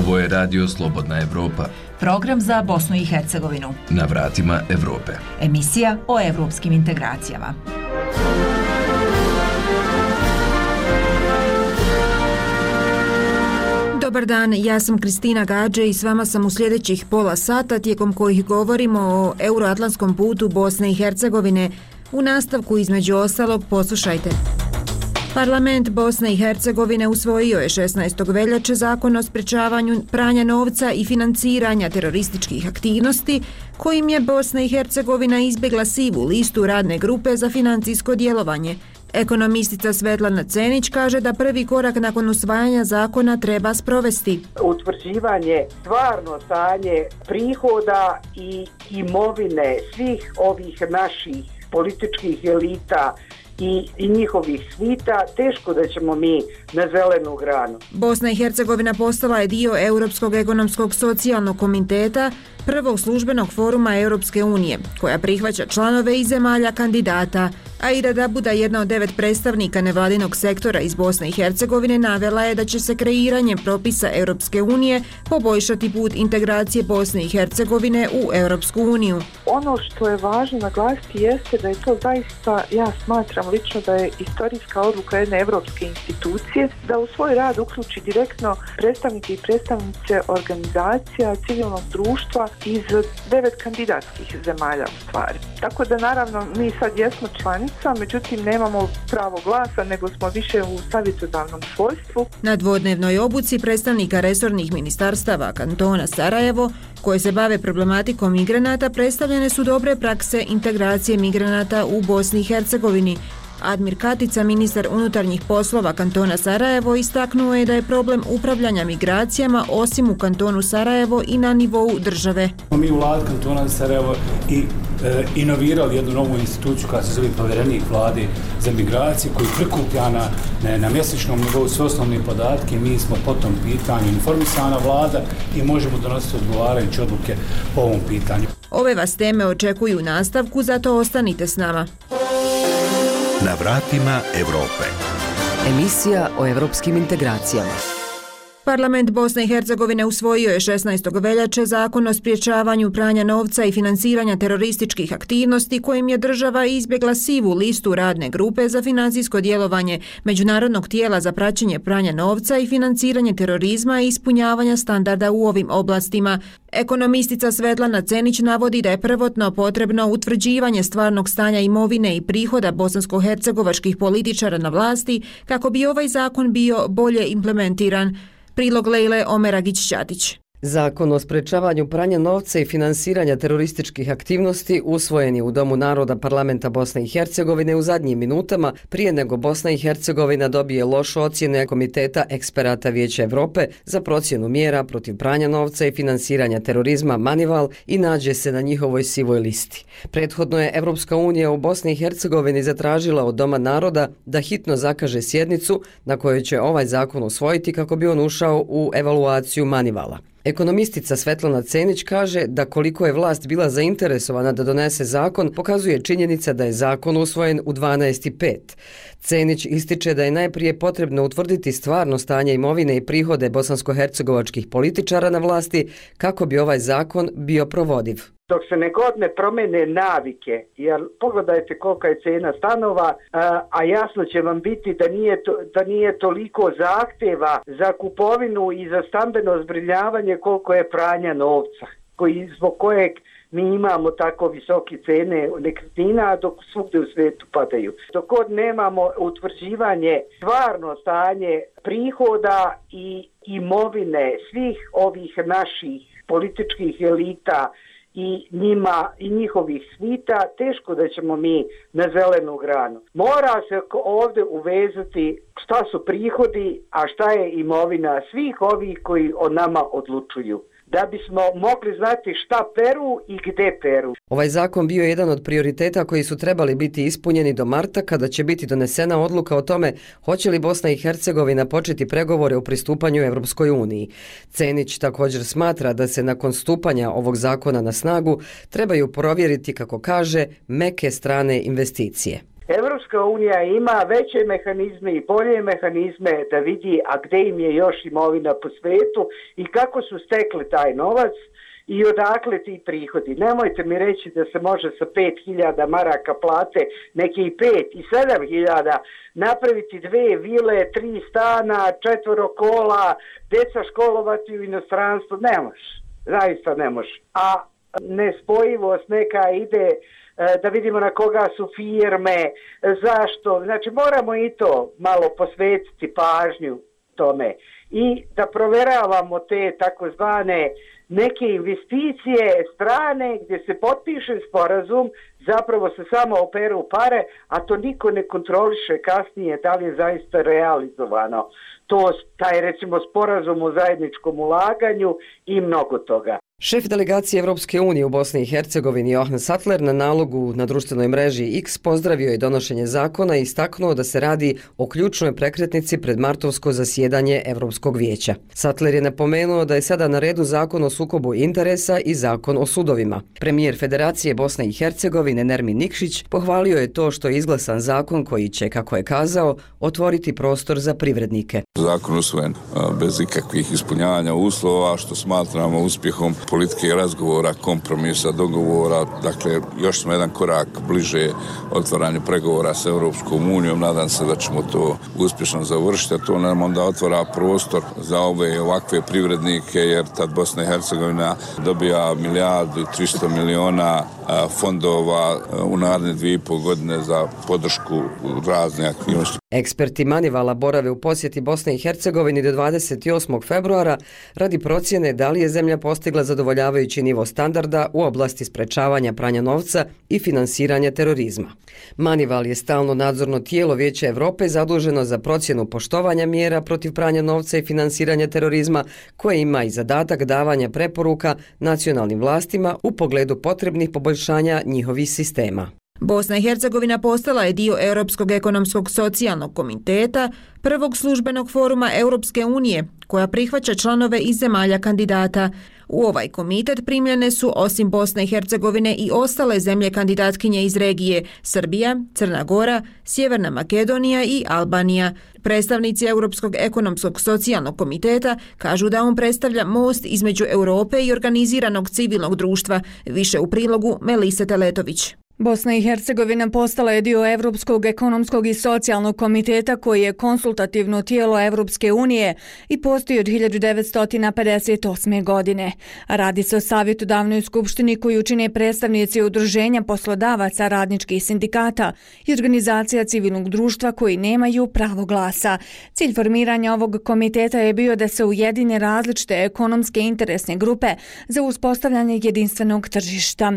Ovo je Radio Slobodna Evropa. Program za Bosnu i Hercegovinu. Na vratima Evrope. Emisija o evropskim integracijama. Dobar dan, ja sam Kristina Gađe i s vama sam u sljedećih pola sata tijekom kojih govorimo o euroatlantskom putu Bosne i Hercegovine. U nastavku između ostalog poslušajte. Parlament Bosne i Hercegovine usvojio je 16. veljače zakon o sprečavanju pranja novca i financiranja terorističkih aktivnosti, kojim je Bosna i Hercegovina izbjegla sivu listu radne grupe za financijsko djelovanje. Ekonomistica Svetlana Cenić kaže da prvi korak nakon usvajanja zakona treba sprovesti. Utvrđivanje stvarno stanje prihoda i imovine svih ovih naših političkih elita i, i njihovih svita, teško da ćemo mi na zelenu granu. Bosna i Hercegovina postala je dio Europskog ekonomskog socijalnog komiteta, prvog službenog foruma Europske unije, koja prihvaća članove i zemalja kandidata, a Dabuda, da Buda, jedna od devet predstavnika nevladinog sektora iz Bosne i Hercegovine, navela je da će se kreiranjem propisa Europske unije poboljšati put integracije Bosne i Hercegovine u Europsku uniju. Ono što je važno naglasiti jeste da je to zaista, ja smatram lično da je istorijska odluka jedne evropske institucije da u svoj rad uključi direktno predstavnike i predstavnice organizacija civilnog društva iz devet kandidatskih zemalja u stvari. Tako da naravno mi sad jesmo članica, međutim nemamo pravo glasa, nego smo više u savjetodavnom svojstvu. Na dvodnevnoj obuci predstavnika resornih ministarstava kantona Sarajevo, koje se bave problematikom migranata, predstavljene su dobre prakse integracije migranata u Bosni i Hercegovini, Admir Katica, ministar unutarnjih poslova kantona Sarajevo, istaknuo je da je problem upravljanja migracijama osim u kantonu Sarajevo i na nivou države. Mi u vlad kantona Sarajevo i e, inovirali jednu novu instituciju koja se zove povjerenik vlade za migracije koji prikuplja na, na, na mjesečnom nivou sve osnovne podatke. Mi smo po tom pitanju informisana vlada i možemo donositi odgovarajuće odluke po ovom pitanju. Ove vas teme očekuju u nastavku, zato ostanite s nama. Na vratima Evrope. Emisija o evropskim integracijama. Parlament Bosne i Hercegovine usvojio je 16. veljače zakon o spriječavanju pranja novca i financiranja terorističkih aktivnosti kojim je država izbjegla sivu listu radne grupe za financijsko djelovanje Međunarodnog tijela za praćenje pranja novca i financiranje terorizma i ispunjavanja standarda u ovim oblastima. Ekonomistica Svetlana Cenić navodi da je prvotno potrebno utvrđivanje stvarnog stanja imovine i prihoda bosansko-hercegovačkih političara na vlasti kako bi ovaj zakon bio bolje implementiran. Prilog Lejle Omeragić-Ćatić. Zakon o sprečavanju pranja novca i finansiranja terorističkih aktivnosti usvojen je u Domu naroda parlamenta Bosne i Hercegovine u zadnjim minutama prije nego Bosna i Hercegovina dobije lošu ocjene Komiteta eksperata Vijeća Evrope za procjenu mjera protiv pranja novca i finansiranja terorizma Manival i nađe se na njihovoj sivoj listi. Prethodno je Evropska unija u Bosni i Hercegovini zatražila od Doma naroda da hitno zakaže sjednicu na kojoj će ovaj zakon usvojiti kako bi on ušao u evaluaciju Manivala. Ekonomistica Svetlana Cenić kaže da koliko je vlast bila zainteresovana da donese zakon, pokazuje činjenica da je zakon usvojen u 12.5. Cenić ističe da je najprije potrebno utvrditi stvarno stanje imovine i prihode bosansko-hercegovačkih političara na vlasti kako bi ovaj zakon bio provodiv dok se negod ne promene navike, jer pogledajte kolika je cena stanova, a, jasno će vam biti da nije, to, da nije toliko zahtjeva za kupovinu i za stambeno zbrinjavanje koliko je pranja novca, koji, zbog kojeg mi imamo tako visoke cene nekretnina, dok svugde u svetu padaju. Dok god nemamo utvrđivanje stvarno stanje prihoda i imovine svih ovih naših političkih elita, i njima i njihovih svita, teško da ćemo mi na zelenu granu. Mora se ovde uvezati šta su prihodi, a šta je imovina svih ovih koji o nama odlučuju da bismo mogli znati šta peru i gde peru. Ovaj zakon bio jedan od prioriteta koji su trebali biti ispunjeni do marta kada će biti donesena odluka o tome hoće li Bosna i Hercegovina početi pregovore o pristupanju Evropskoj uniji. Cenić također smatra da se nakon stupanja ovog zakona na snagu trebaju provjeriti, kako kaže, meke strane investicije. Evropska unija ima veće mehanizme i bolje mehanizme da vidi a gde im je još imovina po svetu i kako su stekli taj novac i odakle ti prihodi. Nemojte mi reći da se može sa 5000 maraka plate, neke i 5 i 7000 napraviti dve vile, tri stana, četvoro kola, deca školovati u inostranstvu. Ne može. Zaista ne može. A nespojivost neka ide uh, E, da vidimo na koga su firme, e, zašto. Znači moramo i to malo posvetiti pažnju tome i da proveravamo te takozvane neke investicije strane gdje se potpiše sporazum, zapravo se samo operu pare, a to niko ne kontroliše kasnije da li je zaista realizovano. To taj recimo sporazum o zajedničkom ulaganju i mnogo toga. Šef delegacije Evropske unije u Bosni i Hercegovini Johan Sattler na nalogu na društvenoj mreži X pozdravio je donošenje zakona i istaknuo da se radi o ključnoj prekretnici pred martovsko zasjedanje Evropskog vijeća. Sattler je napomenuo da je sada na redu zakon o sukobu interesa i zakon o sudovima. Premijer Federacije Bosne i Hercegovine Nermin Nikšić pohvalio je to što je izglasan zakon koji će, kako je kazao, otvoriti prostor za privrednike. Zakon usvojen bez ikakvih ispunjavanja uslova, što smatramo uspjehom politike razgovora, kompromisa, dogovora, dakle još smo jedan korak bliže otvaranju pregovora sa Europskom unijom, nadam se da ćemo to uspješno završiti, a to nam onda otvara prostor za ove ovakve privrednike, jer tad Bosna i Hercegovina dobija milijardu i 300 miliona fondova u naredne dvije i pol godine za podršku razne aktivnosti. Eksperti Manivala borave u posjeti Bosne i Hercegovini do 28. februara radi procjene da li je zemlja postigla zadovoljavajući nivo standarda u oblasti sprečavanja pranja novca i finansiranja terorizma. Manival je stalno nadzorno tijelo Vijeća Evrope zaduženo za procjenu poštovanja mjera protiv pranja novca i finansiranja terorizma koje ima i zadatak davanja preporuka nacionalnim vlastima u pogledu potrebnih poboljšanja njihovih sistema. Bosna i Hercegovina postala je dio Europskog ekonomskog socijalnog komiteta, prvog službenog foruma Europske unije, koja prihvaća članove iz zemalja kandidata. U ovaj komitet primljene su osim Bosne i Hercegovine i ostale zemlje kandidatkinje iz regije Srbija, Crna Gora, Sjeverna Makedonija i Albanija. Predstavnici Europskog ekonomskog socijalnog komiteta kažu da on predstavlja most između Europe i organiziranog civilnog društva, više u prilogu Melise Teletović. Bosna i Hercegovina postala je dio Evropskog ekonomskog i socijalnog komiteta koji je konsultativno tijelo Evropske unije i postoji od 1958. godine. Radi se o savjetodavnoj skupštini koju učine predstavnici udruženja poslodavaca radničkih sindikata i organizacija civilnog društva koji nemaju pravo glasa. Cilj formiranja ovog komiteta je bio da se ujedine različite ekonomske interesne grupe za uspostavljanje jedinstvenog tržišta.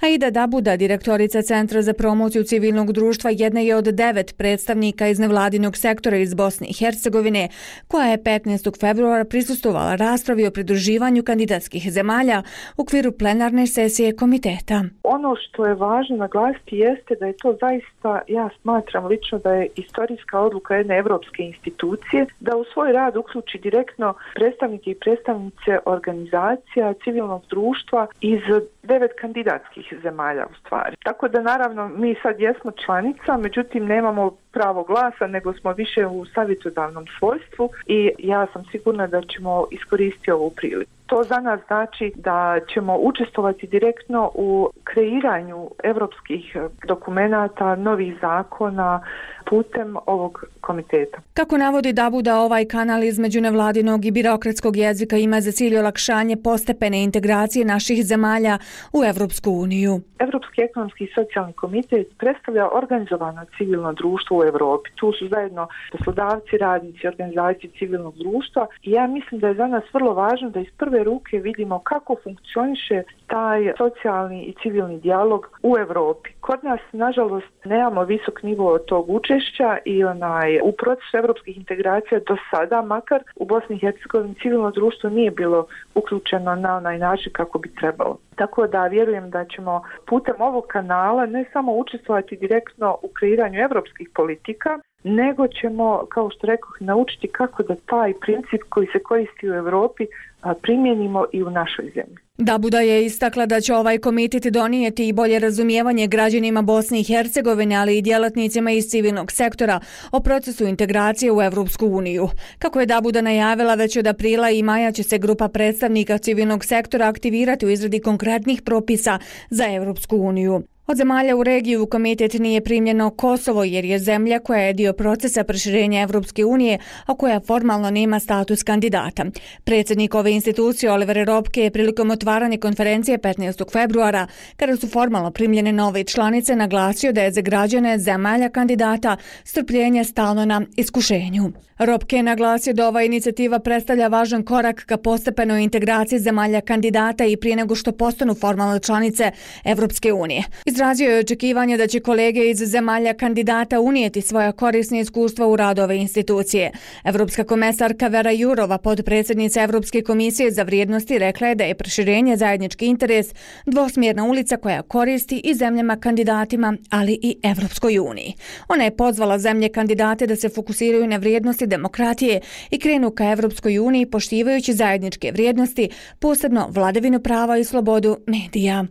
Aida Dabuda, direktori Voditeljica Centra za promociju civilnog društva jedna je od devet predstavnika iz nevladinog sektora iz Bosne i Hercegovine, koja je 15. februara prisustovala raspravi o pridruživanju kandidatskih zemalja u okviru plenarne sesije komiteta. Ono što je važno naglasiti jeste da je to zaista, ja smatram lično da je istorijska odluka jedne evropske institucije da u svoj rad uključi direktno predstavnike i predstavnice organizacija civilnog društva iz devet kandidatskih zemalja u stvari. Tako Tako da naravno mi sad jesmo članica, međutim nemamo pravo glasa, nego smo više u savjetodavnom svojstvu i ja sam sigurna da ćemo iskoristiti ovu priliku. To za nas znači da ćemo učestovati direktno u kreiranju evropskih dokumenata, novih zakona, putem ovog komiteta. Kako navodi Dabuda, ovaj kanal između nevladinog i birokratskog jezika ima za cilj olakšanje postepene integracije naših zemalja u Evropsku uniju. Evropski ekonomski i socijalni komitet predstavlja organizovano civilno društvo u Evropi. Tu su zajedno poslodavci, radnici, organizacije civilnog društva i ja mislim da je za nas vrlo važno da iz prve ruke vidimo kako funkcioniše taj socijalni i civilni dijalog u Evropi. Kod nas, nažalost, nemamo visok nivo tog učešća i onaj, u procesu evropskih integracija do sada, makar u Bosni i Hercegovini civilno društvo nije bilo uključeno na onaj način kako bi trebalo. Tako da vjerujem da ćemo putem ovog kanala ne samo učestvovati direktno u kreiranju evropskih politika, nego ćemo, kao što rekoh, naučiti kako da taj princip koji se koristi u Evropi primjenimo i u našoj zemlji. Dabuda je istakla da će ovaj komitet donijeti i bolje razumijevanje građanima Bosne i Hercegovine, ali i djelatnicima iz civilnog sektora o procesu integracije u Evropsku uniju. Kako je Dabuda najavila, već od aprila i maja će se grupa predstavnika civilnog sektora aktivirati u izradi konkretnih propisa za Evropsku uniju. Od zemalja u regiju u komitet nije primljeno Kosovo jer je zemlja koja je dio procesa proširenja Evropske unije, a koja formalno nema status kandidata. Predsjednik ove institucije Oliver Robke je prilikom otvaranja konferencije 15. februara, kada su formalno primljene nove članice, naglasio da je za građane zemalja kandidata strpljenje stalno na iskušenju. Robke je naglasio da ova inicijativa predstavlja važan korak ka postepenoj integraciji zemalja kandidata i prije nego što postanu formalne članice Evropske unije. Izrazio je očekivanje da će kolege iz zemalja kandidata unijeti svoja korisne iskustva u rad ove institucije. Evropska komesarka Vera Jurova, podpredsjednica Evropske komisije za vrijednosti, rekla je da je proširenje zajednički interes dvosmjerna ulica koja koristi i zemljama kandidatima, ali i Evropskoj uniji. Ona je pozvala zemlje kandidate da se fokusiraju na vrijednosti demokratije i krenu ka Evropskoj uniji poštivajući zajedničke vrijednosti, posebno vladavinu prava i slobodu medija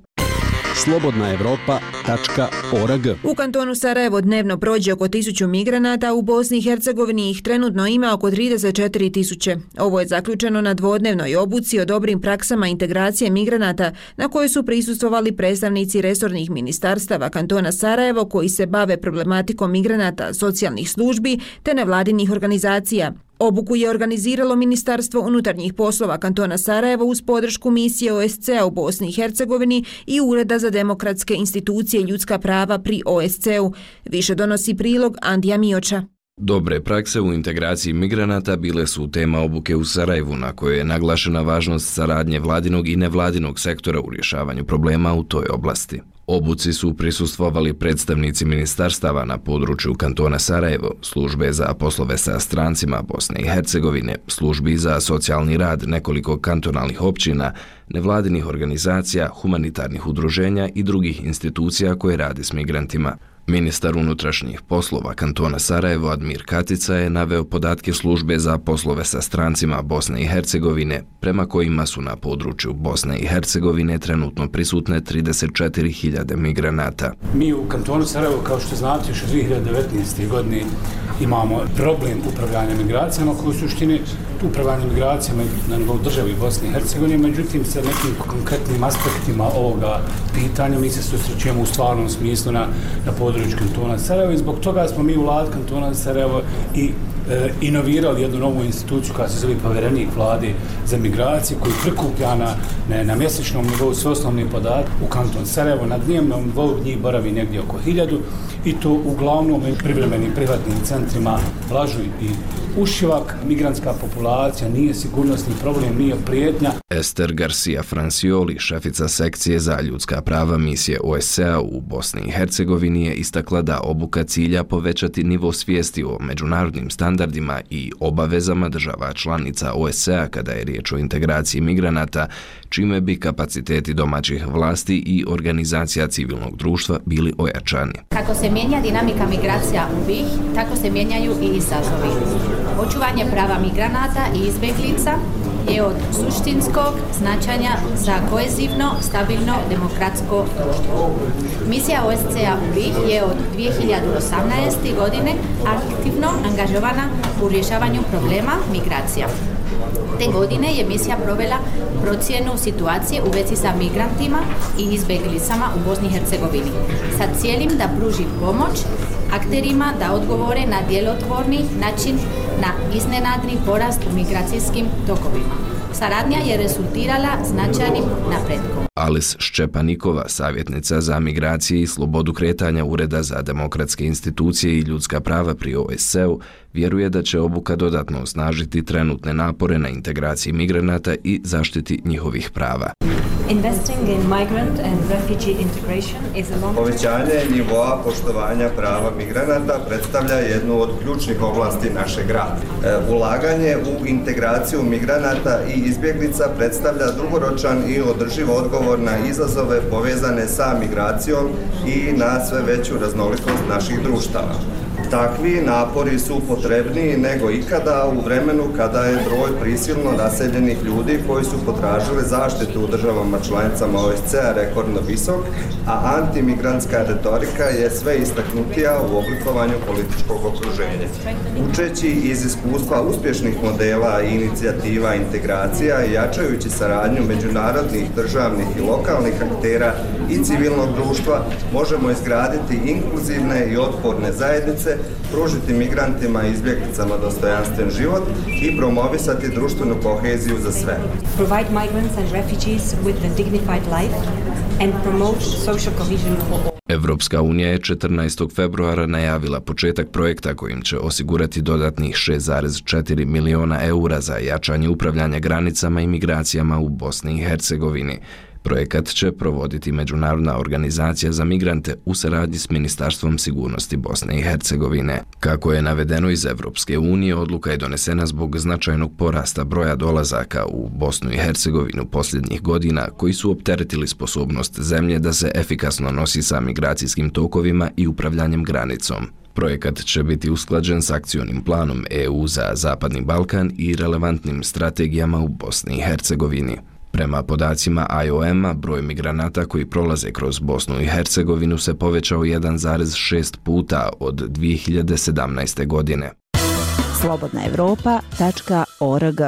slobodnaevropa.org U kantonu Sarajevo dnevno prođe oko 1000 migranata, u Bosni i Hercegovini ih trenutno ima oko 34 tisuće. Ovo je zaključeno na dvodnevnoj obuci o dobrim praksama integracije migranata na kojoj su prisustovali predstavnici resornih ministarstava kantona Sarajevo koji se bave problematikom migranata, socijalnih službi te nevladinih organizacija. Obuku je organiziralo Ministarstvo unutarnjih poslova kantona Sarajevo uz podršku misije OSCE u Bosni i Hercegovini i Ureda za demokratske institucije i ljudska prava pri OSCE-u. Više donosi prilog Andija Mioča. Dobre prakse u integraciji migranata bile su tema obuke u Sarajevu na kojoj je naglašena važnost saradnje vladinog i nevladinog sektora u rješavanju problema u toj oblasti. Obuci su prisustvovali predstavnici ministarstava na području kantona Sarajevo, službe za poslove sa strancima Bosne i Hercegovine, službi za socijalni rad nekoliko kantonalnih općina, nevladinih organizacija, humanitarnih udruženja i drugih institucija koje radi s migrantima. Ministar unutrašnjih poslova kantona Sarajevo Admir Katica je naveo podatke službe za poslove sa strancima Bosne i Hercegovine, prema kojima su na području Bosne i Hercegovine trenutno prisutne 34.000 migranata. Mi u kantonu Sarajevo, kao što znate, još 2019. godine imamo problem upravljanja migracijama, koji u suštini upravljanje migracijama na nivou državi Bosne i Hercegovine, međutim, sa nekim konkretnim aspektima ovoga pitanja mi se susrećujemo u stvarnom smislu na, na području kantona Sarajevo i zbog toga smo mi u vlad kantona Sarajevo i e, inovirali jednu novu instituciju koja se zove povjerenik vlade za migracije koji prikuplja na, ne, na mjesečnom nivou sve osnovne podatke u kanton Sarajevo. Na dnevnom nivou njih boravi negdje oko hiljadu i to uglavnom u privremenim privatnim centrima Lažu i Ušivak. Migrantska populacija nije sigurnosni problem, nije prijetnja. Ester Garcia Francioli, šefica sekcije za ljudska prava misije OSCE u Bosni i Hercegovini je istakla da obuka cilja povećati nivo svijesti o međunarodnim standardima i obavezama država članica OSCE kada je riječ o integraciji migranata, čime bi kapaciteti domaćih vlasti i organizacija civilnog društva bili ojačani. Kako se mijenja dinamika migracija u BiH, tako se mijenjaju i izazovi. Očuvanje prava migranata i izbeglica je od suštinskog značanja za koezivno, stabilno, demokratsko društvo. Misija OSCE-a u BiH je od 2018. godine aktivno angažovana u rješavanju problema migracija. Te godine je misija provela procjenu situacije u vezi sa migrantima i izbeglicama u Bosni i Hercegovini sa cijelim da pruži pomoć akterima da odgovore na djelotvorni način na iznenadni porast u migracijskim tokovima. Saradnja je rezultirala značajnim napredkom. Alice Ščepanikova, savjetnica za migracije i slobodu kretanja Ureda za demokratske institucije i ljudska prava pri OSCE-u, vjeruje da će obuka dodatno osnažiti trenutne napore na integraciji migranata i zaštiti njihovih prava. Povećanje nivoa poštovanja prava migranata predstavlja jednu od ključnih oblasti naše grada. E, ulaganje u integraciju migranata i izbjeglica predstavlja dugoročan i održiv odgovor na izazove povezane sa migracijom i na sve veću raznolikost naših društava. Takvi napori su potrebniji nego ikada u vremenu kada je broj prisilno naseljenih ljudi koji su potražili zaštitu u državama članicama OSCE-a rekordno visok, a antimigrantska retorika je sve istaknutija u oblikovanju političkog okruženja. Učeći iz iskustva uspješnih modela i inicijativa integracija i jačajući saradnju međunarodnih, državnih i lokalnih aktera i civilnog društva, možemo izgraditi inkluzivne i otporne zajednice, pružiti migrantima i izbjeglicama dostojanstven život i promovisati društvenu koheziju za sve. Provide migrants and refugees with a dignified life and promote social cohesion for all. Evropska unija je 14. februara najavila početak projekta kojim će osigurati dodatnih 6,4 miliona eura za jačanje upravljanja granicama i migracijama u Bosni i Hercegovini. Projekat će provoditi Međunarodna organizacija za migrante u saradnji s Ministarstvom sigurnosti Bosne i Hercegovine. Kako je navedeno iz Evropske unije, odluka je donesena zbog značajnog porasta broja dolazaka u Bosnu i Hercegovinu posljednjih godina koji su opteretili sposobnost zemlje da se efikasno nosi sa migracijskim tokovima i upravljanjem granicom. Projekat će biti usklađen s akcionim planom EU za Zapadni Balkan i relevantnim strategijama u Bosni i Hercegovini. Prema podacima IOM-a, broj migranata koji prolaze kroz Bosnu i Hercegovinu se povećao 1,6 puta od 2017. godine. Slobodna Evropa.org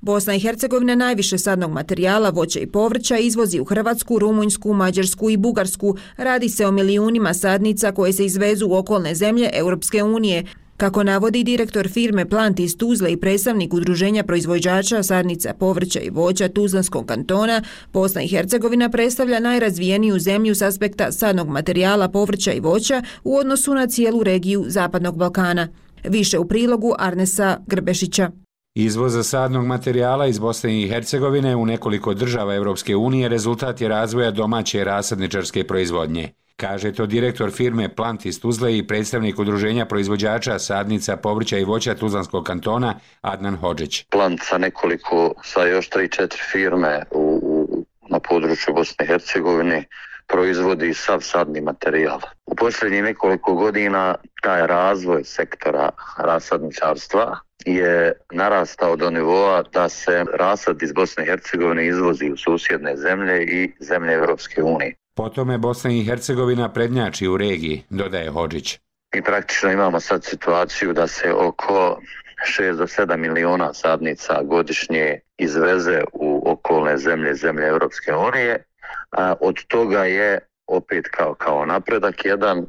Bosna i Hercegovina najviše sadnog materijala, voća i povrća izvozi u Hrvatsku, Rumunjsku, Mađarsku i Bugarsku. Radi se o milijunima sadnica koje se izvezu u okolne zemlje Europske unije. Kako navodi direktor firme Plant iz Tuzle i predstavnik udruženja proizvođača sadnica povrća i voća Tuzlanskog kantona, Bosna i Hercegovina predstavlja najrazvijeniju zemlju s aspekta sadnog materijala povrća i voća u odnosu na cijelu regiju Zapadnog Balkana. Više u prilogu Arnesa Grbešića. Izvoza sadnog materijala iz Bosne i Hercegovine u nekoliko država Evropske unije rezultat je razvoja domaće rasadničarske proizvodnje. Kaže to direktor firme Plant iz Tuzle i predstavnik udruženja proizvođača sadnica, povrća i voća Tuzlanskog kantona Adnan Hođeć. Plant sa nekoliko, sa još 3-4 firme u, u, na području Bosne i Hercegovine proizvodi sav sadni materijal. U posljednjih nekoliko godina taj razvoj sektora rasadničarstva je narastao do nivoa da se rasad iz Bosne i Hercegovine izvozi u susjedne zemlje i zemlje Evropske unije. Potom je Bosna i Hercegovina prednjači u regiji, dodaje Hođić. Mi praktično imamo sad situaciju da se oko 6 do 7 miliona sadnica godišnje izveze u okolne zemlje, zemlje Europske unije. A od toga je opet kao, kao napredak jedan e,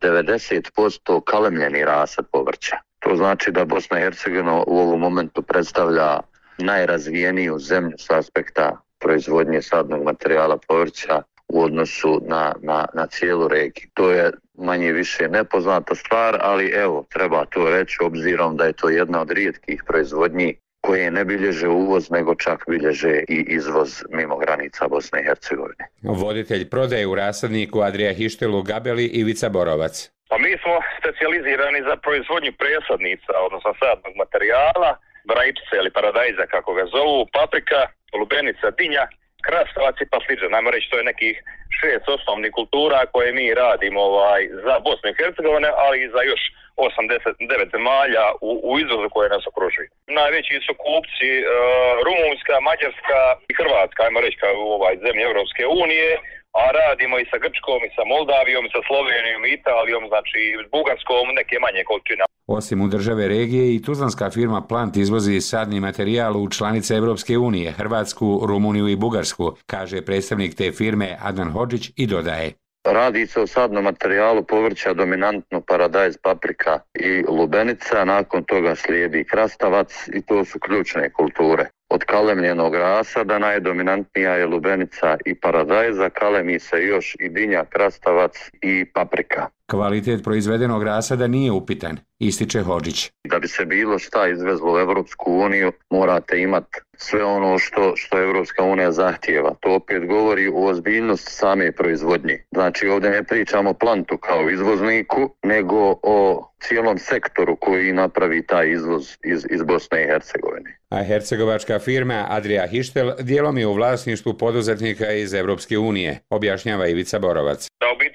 90% kalemljeni rasad povrća. To znači da Bosna i Hercegovina u ovom momentu predstavlja najrazvijeniju zemlju s aspekta proizvodnje sadnog materijala povrća u odnosu na, na, na cijelu regiju. To je manje više nepoznata stvar, ali evo, treba to reći obzirom da je to jedna od rijetkih proizvodnji koje ne bilježe uvoz, nego čak bilježe i izvoz mimo granica Bosne i Hercegovine. Voditelj prodaje u rasadniku Adrija Hištelu Gabeli i Vica Borovac. Pa mi smo specializirani za proizvodnju presadnica, odnosno sadnog materijala, brajčice ili paradajza kako ga zovu, paprika, lubenica, dinja, krastavac i pasliđa. Najmo reći, to je nekih šest osnovnih kultura koje mi radimo ovaj, za Bosnu i Hercegovine, ali i za još 89 zemalja u, u izvozu koje nas okružuju. Najveći su kupci e, Rumunjska, Mađarska i Hrvatska, ajmo reći kao ovaj zemlje Evropske unije, a radimo i sa Grčkom, i sa Moldavijom, i sa Slovenijom, i Italijom, znači Bugarskom, neke manje količine. Osim u države regije i tuzlanska firma Plant izvozi sadni materijal u članice Evropske unije, Hrvatsku, Rumuniju i Bugarsku, kaže predstavnik te firme Adnan Hođić i dodaje. Radi se o sadnom materijalu povrća dominantno paradajz, paprika i lubenica, nakon toga slijedi krastavac i to su ključne kulture. Od kalemljenog rasada najdominantnija je lubenica i paradajza, kalemi se još i dinja, krastavac i paprika. Kvalitet proizvedenog rasada nije upitan, ističe Hođić. Da bi se bilo šta izvezlo u Evropsku uniju, morate imati sve ono što, što Evropska unija zahtijeva. To opet govori o ozbiljnosti same proizvodnje. Znači ovdje ne pričamo plantu kao izvozniku, nego o cijelom sektoru koji napravi taj izvoz iz, iz Bosne i Hercegovine. A hercegovačka firma Adria Hištel dijelom je u vlasništvu poduzetnika iz Evropske unije, objašnjava Ivica Borovac.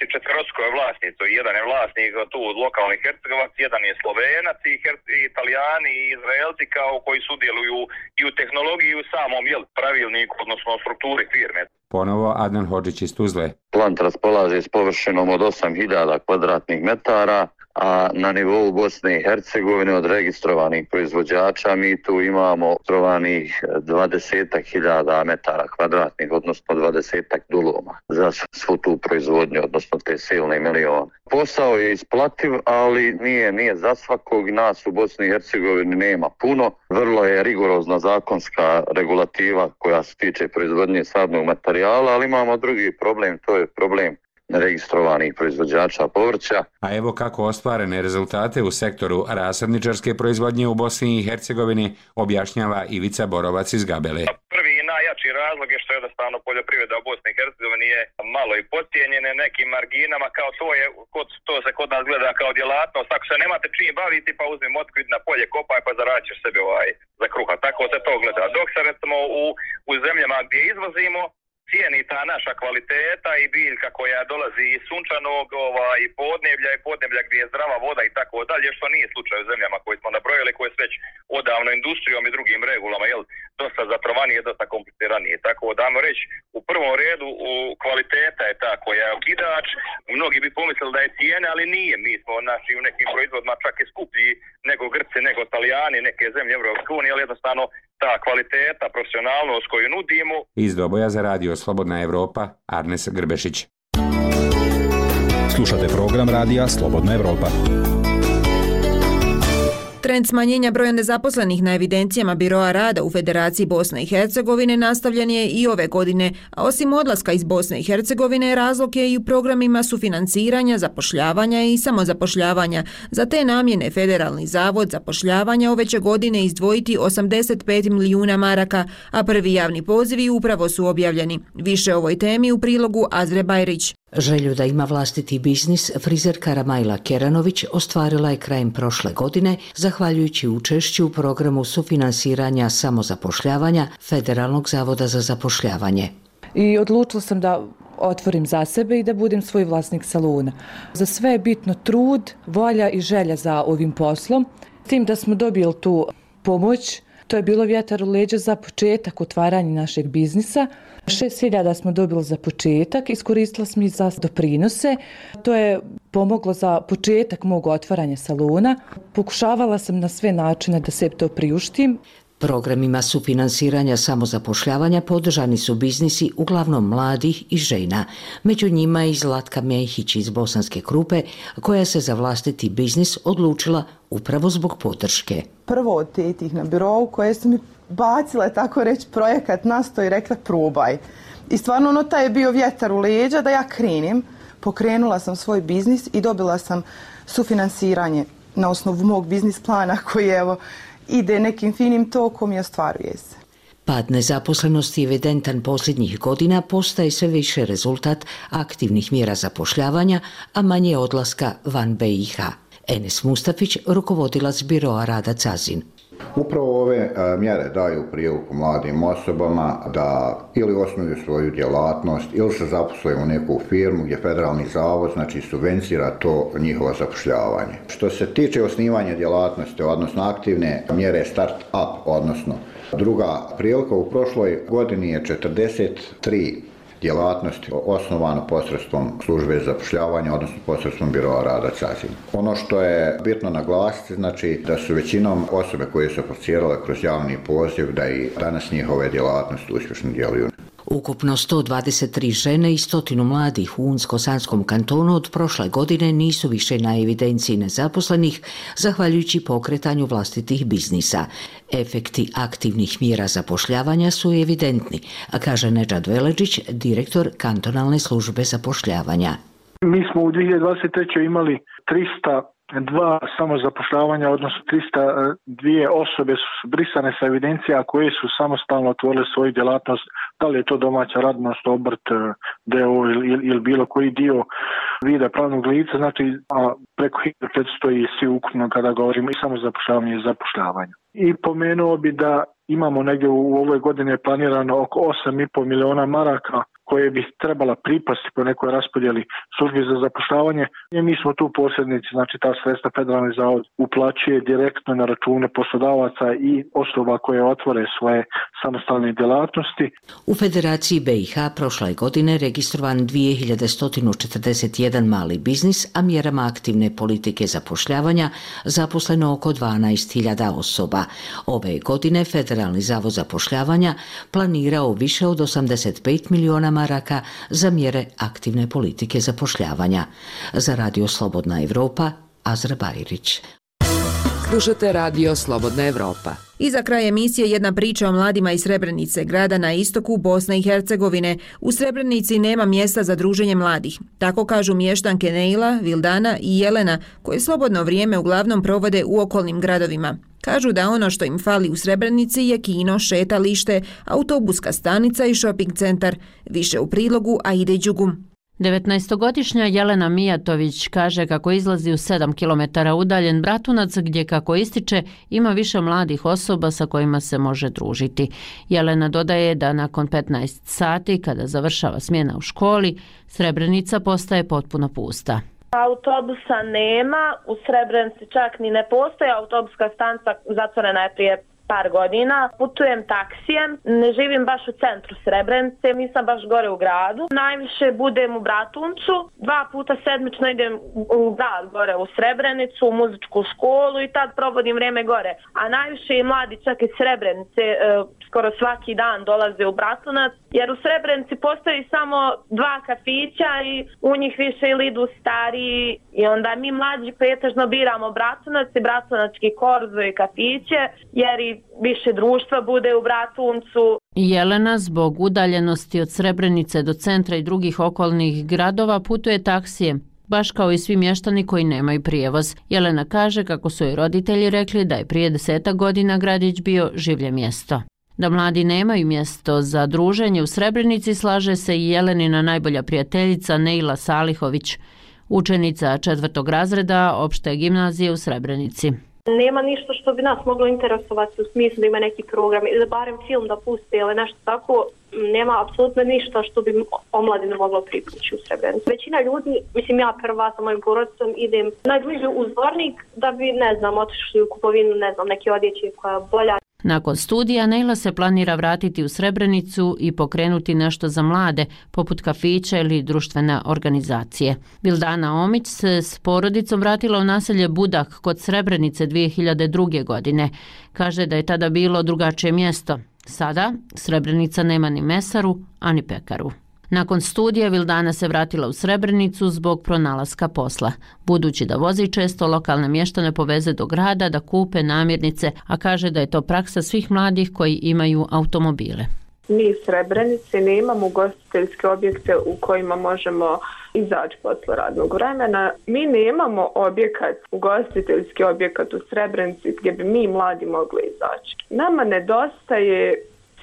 Da biti četvrosko je vlasnico. Jedan je vlasnik tu lokalni Hercegovac, jedan je Slovenac i, i Italijani i Izraelci kao koji sudjeluju i u tehnologiji i u samom jel, pravilniku, odnosno strukturi firme. Ponovo Adnan Hođić iz Tuzle. Plant raspolaže s površinom od 8000 kvadratnih metara, a na nivou Bosne i Hercegovine od registrovanih proizvođača mi tu imamo trovanih 20.000 metara kvadratnih, odnosno 20 duloma za svu tu proizvodnju, odnosno te silne milione. Posao je isplativ, ali nije nije za svakog. Nas u Bosni i Hercegovini nema puno. Vrlo je rigorozna zakonska regulativa koja se tiče proizvodnje sadnog materijala, ali imamo drugi problem, to je problem registrovanih proizvođača povrća. A evo kako ostvarene rezultate u sektoru rasadničarske proizvodnje u Bosni i Hercegovini objašnjava Ivica Borovac iz Gabele. Prvi i najjači razlog je što je jednostavno poljoprivreda u Bosni i Hercegovini je malo i pocijenjene nekim marginama, kao to je, kod, to se kod nas gleda kao djelatnost. Ako se nemate čim baviti, pa uzmi motku na polje, kopaj, pa zaraćeš sebi ovaj za kruha. Tako se to gleda. Dok se recimo u, u zemljama gdje izvozimo, cijeni ta naša kvaliteta i biljka koja dolazi iz sunčanog ovaj, podneblja i podneblja gdje je zdrava voda i tako dalje, što nije slučaj u zemljama koje smo nabrojili, koje su već odavno industrijom i drugim regulama, jel, dosta zatrovanije, dosta kompliciranije. Tako da, reći, u prvom redu u kvaliteta je ta koja je okidač. Mnogi bi pomislili da je cijena, ali nije. Mi smo naši u nekim proizvodima čak i skuplji nego Grci, nego Italijani, neke zemlje Evropske unije, ali jednostavno ta kvaliteta, profesionalnost koju nudimo. Iz Doboja za radio Slobodna Evropa, Arnes Grbešić. Slušate program radija Slobodna Evropa. Trend smanjenja broja nezaposlenih na evidencijama Biroa rada u Federaciji Bosne i Hercegovine nastavljen je i ove godine, a osim odlaska iz Bosne i Hercegovine, razlog je i u programima sufinansiranja, zapošljavanja i samozapošljavanja. Za te namjene Federalni zavod zapošljavanja ove će godine izdvojiti 85 milijuna maraka, a prvi javni pozivi upravo su objavljeni. Više o ovoj temi u prilogu Azre Bajrić. Želju da ima vlastiti biznis, frizerka Ramajla Keranović ostvarila je krajem prošle godine, zahvaljujući učešću u programu sufinansiranja samozapošljavanja Federalnog zavoda za zapošljavanje. I odlučila sam da otvorim za sebe i da budem svoj vlasnik saluna. Za sve je bitno trud, volja i želja za ovim poslom. Tim da smo dobili tu pomoć, to je bilo vjetar u leđa za početak otvaranja našeg biznisa. 6000 smo dobili za početak, iskoristila smo i za doprinose. To je pomoglo za početak mog otvaranja salona. Pokušavala sam na sve načine da se to priuštim. Programima sufinansiranja samozapošljavanja podržani su biznisi uglavnom mladih i žena. Među njima je i Zlatka Mehić iz Bosanske Krupe, koja se za vlastiti biznis odlučila upravo zbog podrške. Prvo od tetih na birovu koje su mi bacile tako reći projekat nasto i rekla probaj. I stvarno ono taj je bio vjetar u leđa da ja krenim. Pokrenula sam svoj biznis i dobila sam sufinansiranje na osnovu mog biznis plana koji je evo ide nekim finim tokom i ostvaruje se. Pad nezaposlenosti evidentan posljednjih godina postaje sve više rezultat aktivnih mjera zapošljavanja, a manje odlaska van BiH. Enes Mustafić, rukovodilac biroa Rada Cazin. Upravo ove e, mjere daju priliku mladim osobama da ili osnuju svoju djelatnost ili se zaposle u neku firmu gdje federalni zavod znači subvencira to njihovo zapošljavanje. Što se tiče osnivanja djelatnosti, odnosno aktivne mjere start-up, odnosno druga prilika u prošloj godini je 43 djelatnosti osnovano posredstvom službe za zapošljavanje, odnosno posredstvom biroa rada Cazin. Ono što je bitno naglasiti, znači da su većinom osobe koje su aplicirale kroz javni poziv, da i danas njihove djelatnosti uspješno djeluju. Ukupno 123 žene i stotinu mladih u Unsko-Sanskom kantonu od prošle godine nisu više na evidenciji nezaposlenih, zahvaljujući pokretanju vlastitih biznisa. Efekti aktivnih mjera zapošljavanja su evidentni, a kaže Neđad Veleđić, direktor kantonalne službe zapošljavanja. Mi smo u 2023. imali 300 dva samozapošljavanja, odnosno 300 e, dvije osobe su brisane sa evidencija koje su samostalno otvorile svoju djelatnost, da li je to domaća radnost, obrt, e, deo ili, ili, bilo koji dio vida pravnog lica, znači a preko 1500 i svi ukupno kada govorimo i samozapošljavanje i zapošljavanje. I pomenuo bi da imamo negdje u ovoj godine planirano oko 8,5 miliona maraka koje bi trebala pripasti po nekoj raspodjeli službi za zapošljavanje. I mi smo tu posrednici, znači ta sredstva federalni zavod uplaćuje direktno na račune poslodavaca i osoba koje otvore svoje samostalne djelatnosti. U Federaciji BiH prošle godine registrovan 2141 mali biznis, a mjerama aktivne politike zapošljavanja zaposleno oko 12.000 osoba. Ove godine Federalni zavod zapošljavanja planirao više od 85 miliona maraka za mjere aktivne politike zapošljavanja. Za Radio Slobodna Evropa, Azra Bajrić. Slušate Radio Slobodna Evropa. I za kraj emisije jedna priča o mladima iz Srebrenice, grada na istoku Bosne i Hercegovine. U Srebrenici nema mjesta za druženje mladih. Tako kažu mještanke Neila, Vildana i Jelena, koje slobodno vrijeme uglavnom provode u okolnim gradovima. Kažu da ono što im fali u Srebrenici je kino, šetalište, autobuska stanica i shopping centar. Više u prilogu, a ide Đugum. 19-godišnja Jelena Mijatović kaže kako izlazi u 7 km udaljen Bratunac gdje kako ističe ima više mladih osoba sa kojima se može družiti. Jelena dodaje da nakon 15 sati kada završava smjena u školi, Srebrenica postaje potpuno pusta. Autobusa nema, u Srebrenici čak ni ne postoje, autobuska stanca zatvorena je prije par godina. Putujem taksijem, ne živim baš u centru Srebrenice, nisam baš gore u gradu. Najviše budem u Bratuncu, dva puta sedmično idem u grad gore u Srebrenicu, u muzičku školu i tad provodim vreme gore. A najviše i mladi čak iz Srebrenice e, skoro svaki dan dolaze u Bratunac, jer u Srebrenici postoji samo dva kafića i u njih više ili idu stariji i onda mi mlađi pretežno biramo Bratunac i Bratunački korzo i kafiće, jer i više društva bude u Bratuncu. Jelena zbog udaljenosti od Srebrenice do centra i drugih okolnih gradova putuje taksijem, baš kao i svi mještani koji nemaju prijevoz. Jelena kaže kako su joj roditelji rekli da je prije deseta godina gradić bio življe mjesto. Da mladi nemaju mjesto za druženje u Srebrenici slaže se i Jelenina najbolja prijateljica Neila Salihović, učenica četvrtog razreda opšte gimnazije u Srebrenici. Nema ništa što bi nas moglo interesovati u smislu da ima neki program ili barem film da puste ili nešto tako. Nema apsolutno ništa što bi omladinu moglo pripući u Srebrenicu. Većina ljudi, mislim ja prva sa mojim porodicom, idem najbliže u zvornik da bi, ne znam, otišli u kupovinu, ne znam, neke odjeće koja bolja. Nakon studija Nejla se planira vratiti u Srebrenicu i pokrenuti nešto za mlade, poput kafića ili društvene organizacije. Bildana Omić se s porodicom vratila u naselje Budak kod Srebrenice 2002. godine. Kaže da je tada bilo drugačije mjesto. Sada Srebrenica nema ni mesaru, ani pekaru. Nakon studija Vildana se vratila u Srebrenicu zbog pronalaska posla. Budući da vozi često lokalne mještane poveze do grada da kupe namirnice, a kaže da je to praksa svih mladih koji imaju automobile. Mi iz Srebrenice nemamo ugostiteljske objekte u kojima možemo izaći posle radnog vremena. Mi nemamo objekat, ugostiteljski objekat u Srebrenici gdje bi mi mladi mogli izaći. Nama nedostaje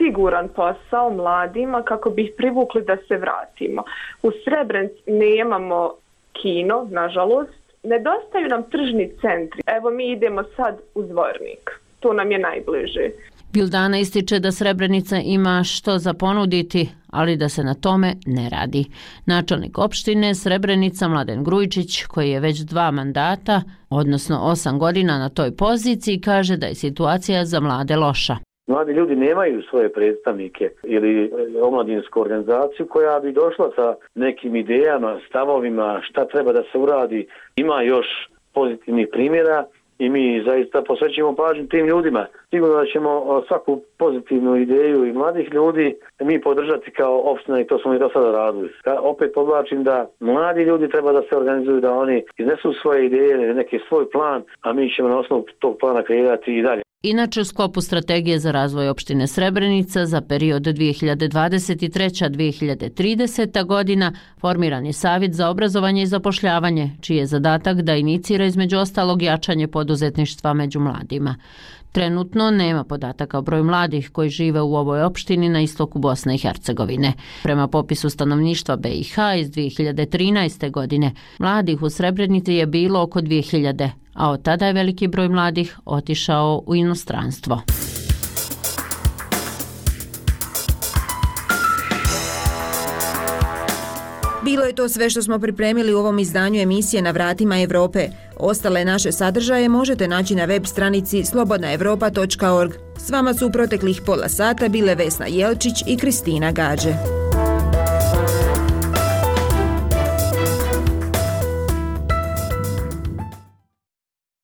siguran posao mladima kako bi ih privukli da se vratimo. U Srebrenici nemamo kino, nažalost. Nedostaju nam tržni centri. Evo mi idemo sad u Zvornik. To nam je najbliže. Bildana ističe da Srebrenica ima što za ponuditi, ali da se na tome ne radi. Načelnik opštine Srebrenica Mladen Grujičić, koji je već dva mandata, odnosno osam godina na toj poziciji, kaže da je situacija za mlade loša. Mladi ljudi nemaju svoje predstavnike ili e, omladinsku organizaciju koja bi došla sa nekim idejama, stavovima, šta treba da se uradi. Ima još pozitivnih primjera i mi zaista posvećujemo pažnju tim ljudima. Sigurno da ćemo svaku pozitivnu ideju i mladih ljudi mi podržati kao opština i to smo i do sada radili. Opet podlačim da mladi ljudi treba da se organizuju, da oni iznesu svoje ideje, neki svoj plan, a mi ćemo na osnovu tog plana kreirati i dalje. Inače, u sklopu strategije za razvoj opštine Srebrenica za period 2023-2030 godina formiran je Savjet za obrazovanje i zapošljavanje, čiji je zadatak da inicira između ostalog jačanje poduzetništva među mladima. Trenutno nema podataka o broju mladih koji žive u ovoj opštini na istoku Bosne i Hercegovine. Prema popisu stanovništva BiH iz 2013. godine, mladih u Srebrenici je bilo oko 2000, a od tada je veliki broj mladih otišao u inostranstvo. Bilo je to sve što smo pripremili u ovom izdanju emisije na vratima Evrope. Ostale naše sadržaje možete naći na web stranici slobodnaevropa.org. S vama su u proteklih pola sata bile Vesna Jelčić i Kristina Gađe.